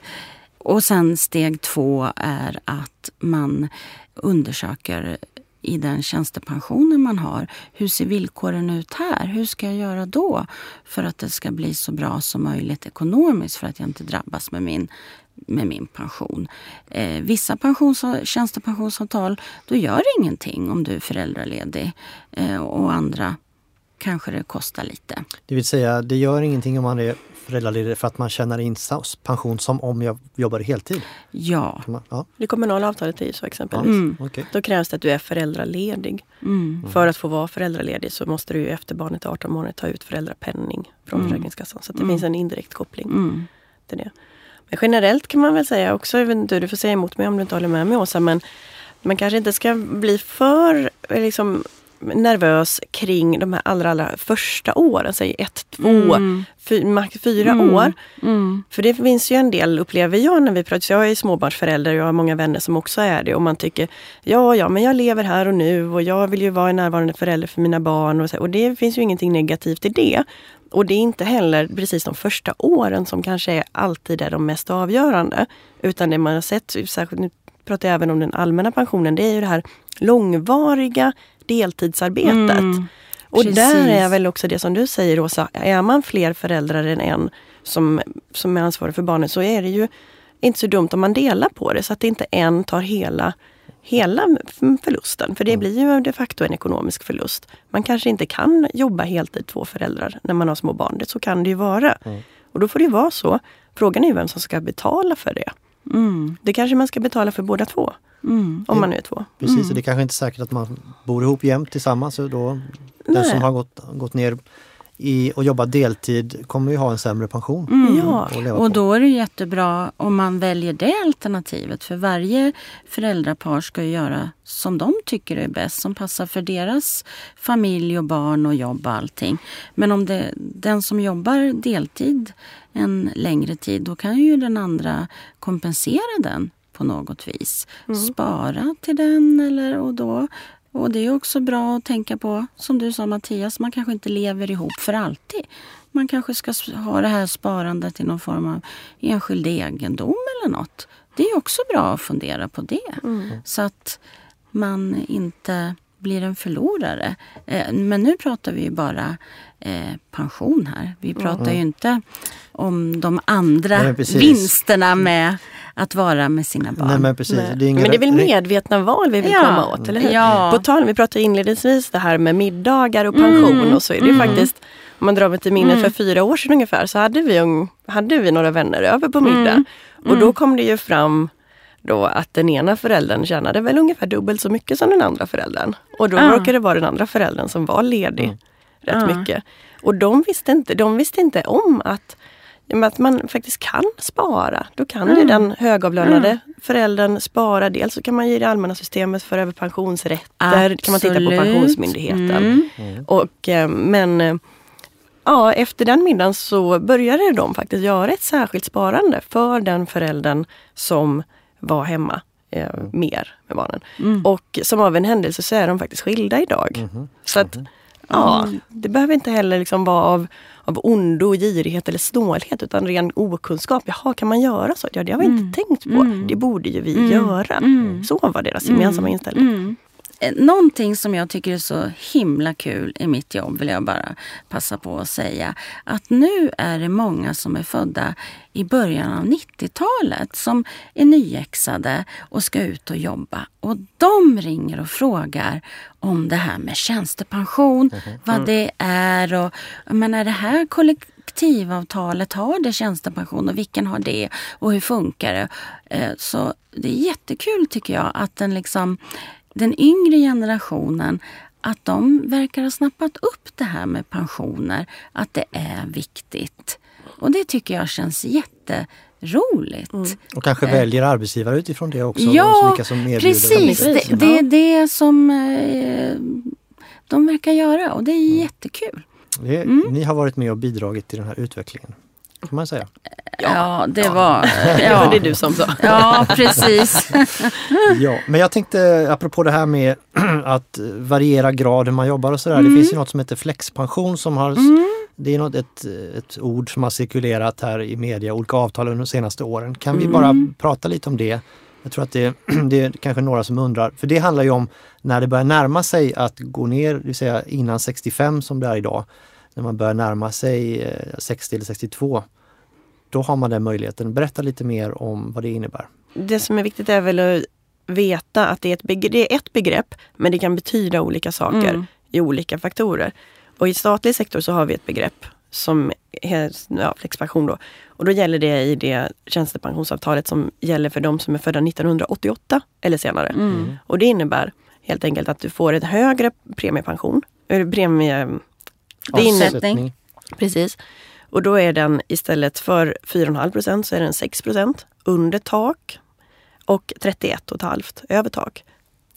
S3: Och sen steg två är att man undersöker i den tjänstepensionen man har. Hur ser villkoren ut här? Hur ska jag göra då för att det ska bli så bra som möjligt ekonomiskt för att jag inte drabbas med min med min pension. Eh, vissa pensions tjänstepensionsavtal, då gör det ingenting om du är föräldraledig. Eh, och andra kanske det kostar lite.
S2: Det vill säga, det gör ingenting om man är föräldraledig för att man tjänar in pension som om jag jobbar heltid?
S3: Ja.
S2: Man, ja.
S1: Det kommunala avtalet är ju så exempelvis. Mm. Okay. Då krävs det att du är föräldraledig. Mm. För att få vara föräldraledig så måste du efter barnet är 18 månader ta ut föräldrapenning från mm. Försäkringskassan. Så det mm. finns en indirekt koppling mm. till det. Men generellt kan man väl säga också, du får säga emot mig om du inte håller med mig Åsa, men man kanske inte ska bli för liksom, nervös kring de här allra, allra första åren, säg ett, två, mm. fy, max fyra mm. år. Mm. För det finns ju en del, upplever jag, när vi pratar, jag är småbarnsförälder och jag har många vänner som också är det och man tycker ja, ja, men jag lever här och nu och jag vill ju vara en närvarande förälder för mina barn och, så, och det finns ju ingenting negativt i det. Och det är inte heller precis de första åren som kanske är alltid är de mest avgörande. Utan det man har sett, särskilt nu pratar jag även om den allmänna pensionen, det är ju det här långvariga deltidsarbetet. Mm, och där är väl också det som du säger Åsa, är man fler föräldrar än en som, som är ansvarig för barnet så är det ju inte så dumt om man delar på det så att inte en tar hela hela förlusten. För det blir ju de facto en ekonomisk förlust. Man kanske inte kan jobba heltid två föräldrar när man har små barn. Det, så kan det ju vara.
S2: Mm.
S1: Och då får det vara så. Frågan är ju vem som ska betala för det.
S3: Mm.
S1: Det kanske man ska betala för båda två.
S3: Mm.
S1: Om man nu är två.
S2: Precis, och det är kanske inte är säkert att man bor ihop jämt tillsammans. Så då, den som har gått, gått ner i och jobbat deltid kommer ju ha en sämre pension.
S3: Mm.
S1: Ja,
S3: Och
S2: på.
S3: då är det jättebra om man väljer det alternativet. För varje föräldrapar ska ju göra som de tycker är bäst. Som passar för deras familj och barn och jobb och allting. Men om det, den som jobbar deltid en längre tid, då kan ju den andra kompensera den på något vis. Spara till den eller och då. Och det är också bra att tänka på, som du sa Mattias, man kanske inte lever ihop för alltid. Man kanske ska ha det här sparandet i någon form av enskild egendom eller något. Det är också bra att fundera på det. Så att man inte blir en förlorare. Eh, Men nu pratar vi ju bara eh, pension här. Vi pratar ju inte om de andra
S2: Nej,
S3: vinsterna med att vara med sina barn.
S2: Nej men precis.
S1: Nej.
S2: Det är ingen
S1: Men det är väl medvetna val vi vill
S3: Ja.
S1: komma åt, eller hur?
S3: Ja.
S1: På tal, vi pratade inledningsvis det här med middagar och pension
S3: Mm.
S1: och så är det ju faktiskt, om man drar mig till minnet för fyra år sedan ungefär, så hade vi, hade vi några vänner över på middag.
S3: Mm.
S1: Och då kom det ju fram då att den ena föräldern tjänade väl ungefär dubbelt så mycket som den andra föräldern. Och då
S3: Ja.
S1: råkade det vara den andra föräldern som var ledig rätt
S3: Ja.
S1: mycket. Och de visste inte, de visste inte om att att man faktiskt kan spara. Då kan ju den högavlönade föräldern spara. Dels så kan man ge det allmänna systemet för över pensionsrätter. kan man titta på
S3: Absolut.
S1: Pensionsmyndigheten.
S3: Mm.
S1: Och, eh, men eh, ja, efter den middagen så började de faktiskt göra ett särskilt sparande för den föräldern som var hemma eh, mer med barnen.
S3: Mm.
S1: Och som av en händelse så är de faktiskt skilda idag. Så att ja, det behöver inte heller liksom vara av, av ondo, girighet eller snålhet utan ren okunskap. Jaha, kan man göra så? Ja, det har vi inte tänkt på. Det borde ju vi göra. Så var deras gemensamma inställning.
S3: Mm. Eh, Någonting som jag tycker är så himla kul i mitt jobb vill jag bara passa på att säga. Att nu är det många som är födda i början av 90-talet som är nyexade och ska ut och jobba. Och de ringer och frågar om det här med tjänstepension, vad det är och men är det här kollektivavtalet, har det tjänstepension och vilken har det och hur funkar det? Eh, Så det är jättekul tycker jag att den liksom den yngre generationen att de verkar ha snappat upp det här med pensioner, att det är viktigt. Och det tycker jag känns jätteroligt.
S2: Och kanske väljer arbetsgivare utifrån det också.
S3: Ja,
S2: vilka som erbjuder
S3: precis.
S1: Precis,
S3: Det, det är det som eh, de verkar göra och det är jättekul.
S2: Det,
S3: Mm.
S2: Ni har varit med och bidragit till den här utvecklingen. Kan man säga.
S3: Ja, det var...
S1: Det
S3: Ja,
S1: var det du som sa.
S3: ja precis.
S2: Ja, men jag tänkte apropå det här med att variera grad hur man jobbar och sådär. Det
S3: Mm.
S2: finns ju något som heter flexpension som har Det är något, ett, ett ord som har cirkulerat här i media, olika avtal under de senaste åren. Kan vi bara
S3: Mm.
S2: prata lite om det? Jag tror att det, det är kanske några som undrar, för det handlar ju om när det börjar närma sig att gå ner, det vill säga innan 65 som det är idag, när man börjar närma sig eh, 60 eller 62. Då har man den möjligheten. Berätta lite mer om vad det innebär.
S1: Det som är viktigt är väl att veta att det är ett, begrepp, det är ett begrepp men det kan betyda olika saker
S3: Mm.
S1: i olika faktorer. Och i statlig sektor så har vi ett begrepp som är ja, flexpension då. Och då gäller det i det tjänstepensionsavtalet som gäller för de som är födda 1988 eller senare.
S3: Mm.
S1: Och det innebär helt enkelt att du får en högre premiepension. Eller premie... Det innebär,
S3: Avsättning.
S1: Precis. Och då är den istället för 4,5 procent så är den 6 procent under tak och 31,5 över tak.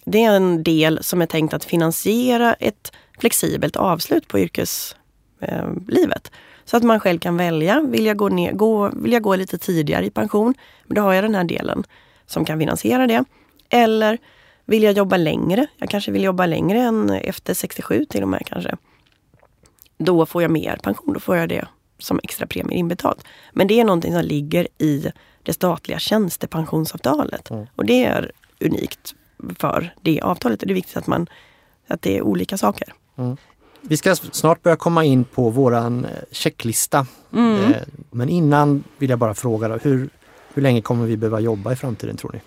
S1: Det är en del som är tänkt att finansiera ett flexibelt avslut på yrkeslivet. Så att man själv kan välja, vill jag, gå ner, gå, vill jag gå lite tidigare i pension, då har jag den här delen som kan finansiera det. Eller vill jag jobba längre, jag kanske vill jobba längre än efter 67 till och med kanske då får jag mer pension. Då får jag det som extra premie inbetalt. Men det är någonting som ligger i det statliga tjänstepensionsavtalet.
S2: Mm.
S1: Och det är unikt för det avtalet. Och det är viktigt att, man, att det är olika saker.
S2: Vi ska snart börja komma in på våran eh, checklista.
S3: Mm.
S2: Eh, Men innan vill jag bara fråga då, hur Hur länge kommer vi behöva jobba i framtiden tror ni?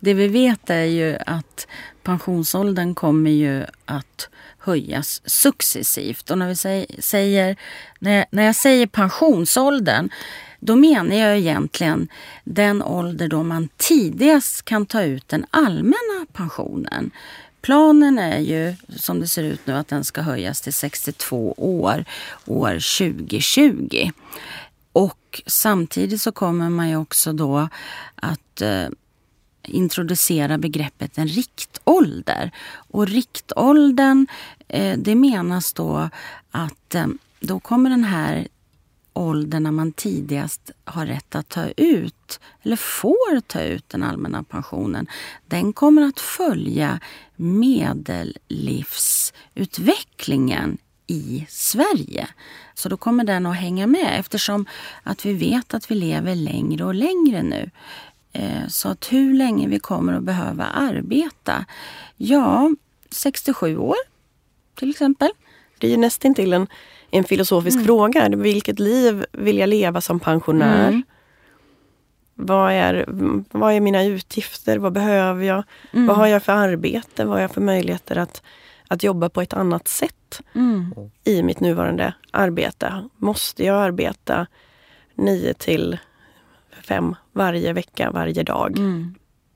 S3: Det vi vet är ju att pensionsåldern kommer ju att höjas successivt. Och när, vi säger, när, jag, när jag säger pensionsåldern då menar jag egentligen den ålder då man tidigast kan ta ut den allmänna pensionen. Planen är ju som det ser ut nu att den ska höjas till 62 år år 2020. Och samtidigt så kommer man ju också då att eh, introducera begreppet en riktålder. Och riktåldern, eh, det menas då att eh, då kommer den här åldern när man tidigast har rätt att ta ut eller får ta ut den allmänna pensionen, den kommer att följa medellivsutvecklingen i Sverige. Så då kommer den att hänga med eftersom att vi vet att vi lever längre och längre nu. Eh, så att hur länge vi kommer att behöva arbeta? Ja, 67 år till exempel.
S1: Det är ju nästintill en, en filosofisk mm. fråga. Vilket liv vill jag leva som pensionär? Mm. Vad, är, vad är mina utgifter? Vad behöver jag? Mm. Vad har jag för arbete? Vad har jag för möjligheter att, att jobba på ett annat sätt mm. i mitt nuvarande arbete? Måste jag arbeta nio till fem varje vecka, varje dag? Mm.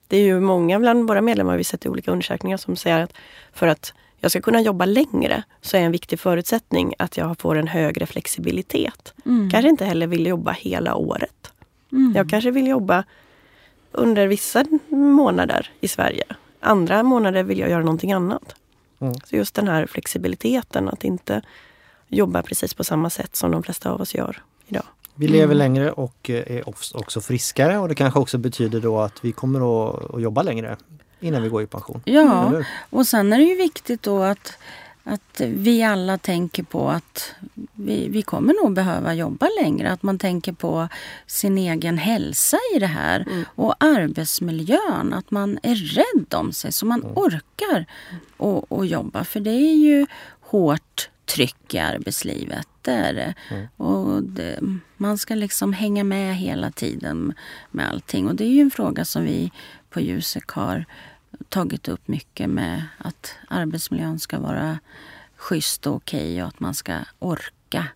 S1: Det är ju många bland våra medlemmar, vi sett i olika undersökningar, som säger att för att jag ska kunna jobba längre så är en viktig förutsättning att jag får en högre flexibilitet. Mm. Kanske inte heller vill jobba hela året. Mm. Jag kanske vill jobba under vissa månader i Sverige. Andra månader vill jag göra någonting annat. Mm. Så just den här flexibiliteten, att inte jobba precis på samma sätt som de flesta av oss gör idag.
S2: Vi lever mm. längre och eh, är också friskare och det kanske också betyder då att vi kommer att jobba längre innan vi går i pension.
S3: Ja, och sen är det ju viktigt då att, att vi alla tänker på att vi, vi kommer nog behöva jobba längre. Att man tänker på sin egen hälsa i det här. Mm. Och arbetsmiljön, att man är rädd om sig så man mm. orkar och, och jobba. För det är ju hårt tryck i arbetslivet. Det. Mm. Och det, man ska liksom hänga med hela tiden med allting. Och det är ju en fråga som vi på Jusek har tagit upp mycket med att arbetsmiljön ska vara schysst och okej okay och att man ska orka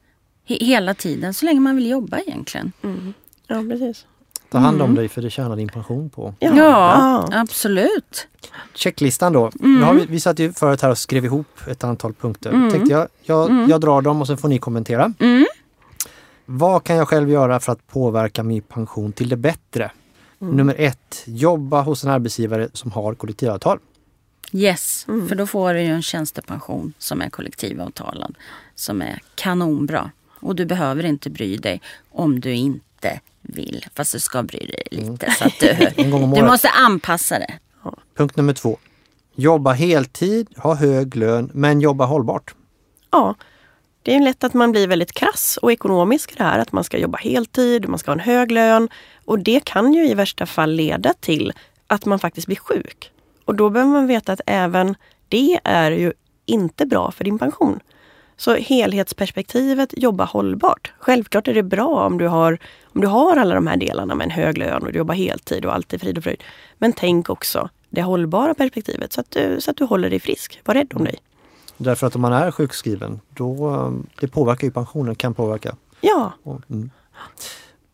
S3: hela tiden så länge man vill jobba egentligen.
S1: Mm. Ja, precis.
S2: Ta hand om mm. dig för det tjänar din pension på.
S3: Ja, ja absolut.
S2: Checklistan då. Mm. har vi, vi satt ju förut här och skrev ihop ett antal punkter. Mm. Tänkte jag, jag, mm. jag drar dem och sen får ni kommentera.
S3: Mm.
S2: Vad kan jag själv göra för att påverka min pension till det bättre? Mm. Nummer ett, jobba hos en arbetsgivare som har kollektivavtal.
S3: Yes, mm. för då får du ju en tjänstepension som är kollektivavtalad. Som är kanonbra. Och du behöver inte bry dig om du inte vill. Fast du ska bry dig lite. Mm. Så att du, du måste anpassa det.
S2: Punkt nummer två. Jobba heltid, ha hög lön men jobba hållbart.
S1: Ja, det är lätt att man blir väldigt krass och ekonomisk i det här. Att man ska jobba heltid, man ska ha en hög lön. Och det kan ju i värsta fall leda till att man faktiskt blir sjuk. Och då behöver man veta att även det är ju inte bra för din pension. Så helhetsperspektivet, jobba hållbart. Självklart är det bra om du har, om du har alla de här delarna med en hög lön och du jobbar heltid och allt är frid och fröjd. Men tänk också det hållbara perspektivet så att du, så att du håller dig frisk. Var rädd om dig.
S2: Därför att om man är sjukskriven, då det påverkar ju pensionen, kan påverka.
S1: Ja.
S2: Mm.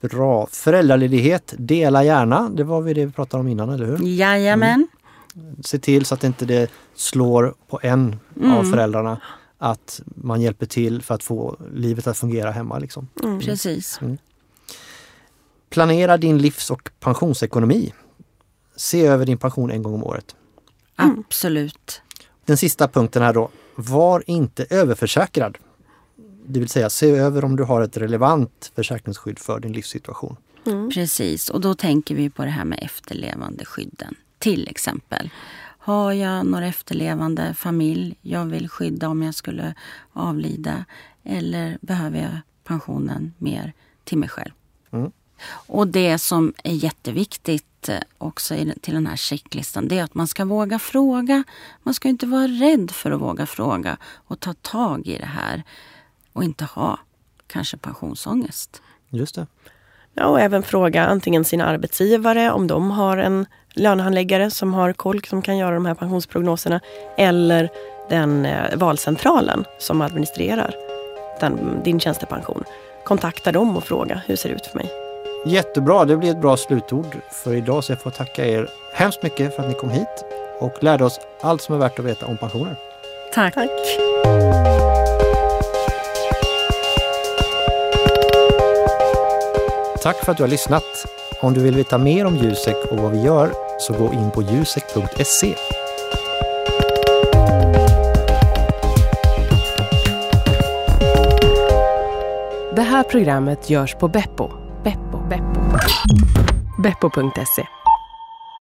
S2: Bra. Föräldraledighet, dela gärna. Det var vi det vi pratade om innan, eller hur?
S3: Jajamän.
S2: Mm. Se till så att inte det slår på en mm. av föräldrarna. Att man hjälper till för att få livet att fungera hemma. Liksom.
S3: Mm. Precis. Mm.
S2: Planera din livs och pensionsekonomi. Se över din pension en gång om året.
S3: Absolut.
S2: Den sista punkten här då. Var inte överförsäkrad. Det vill säga se över om du har ett relevant försäkringsskydd för din livssituation.
S3: Mm. Precis, och då tänker vi på det här med efterlevandeskydden. Till exempel. Har jag några efterlevande familj jag vill skydda om jag skulle avlida? Eller behöver jag pensionen mer till mig själv? Mm. Och det som är jätteviktigt eh, också till den här checklistan det är att man ska våga fråga. Man ska inte vara rädd för att våga fråga och ta tag i det här och inte ha kanske pensionsångest.
S2: Just det.
S1: Ja, och även fråga antingen sina arbetsgivare om de har en lönehandläggare som har koll som kan göra de här pensionsprognoserna. Eller den eh, valcentralen som administrerar den, din tjänstepension. Kontakta dem och fråga hur ser det ut för mig.
S2: Jättebra, det blir ett bra slutord för idag så jag får tacka er hemskt mycket för att ni kom hit och lärde oss allt som är värt att veta om pensioner.
S3: Tack.
S1: Tack.
S2: Tack för att du har lyssnat. Om du vill veta mer om Jusek och vad vi gör så gå in på jusek.se.
S4: Det här programmet görs på Beppo. Beppo. Beppo. Beppo.se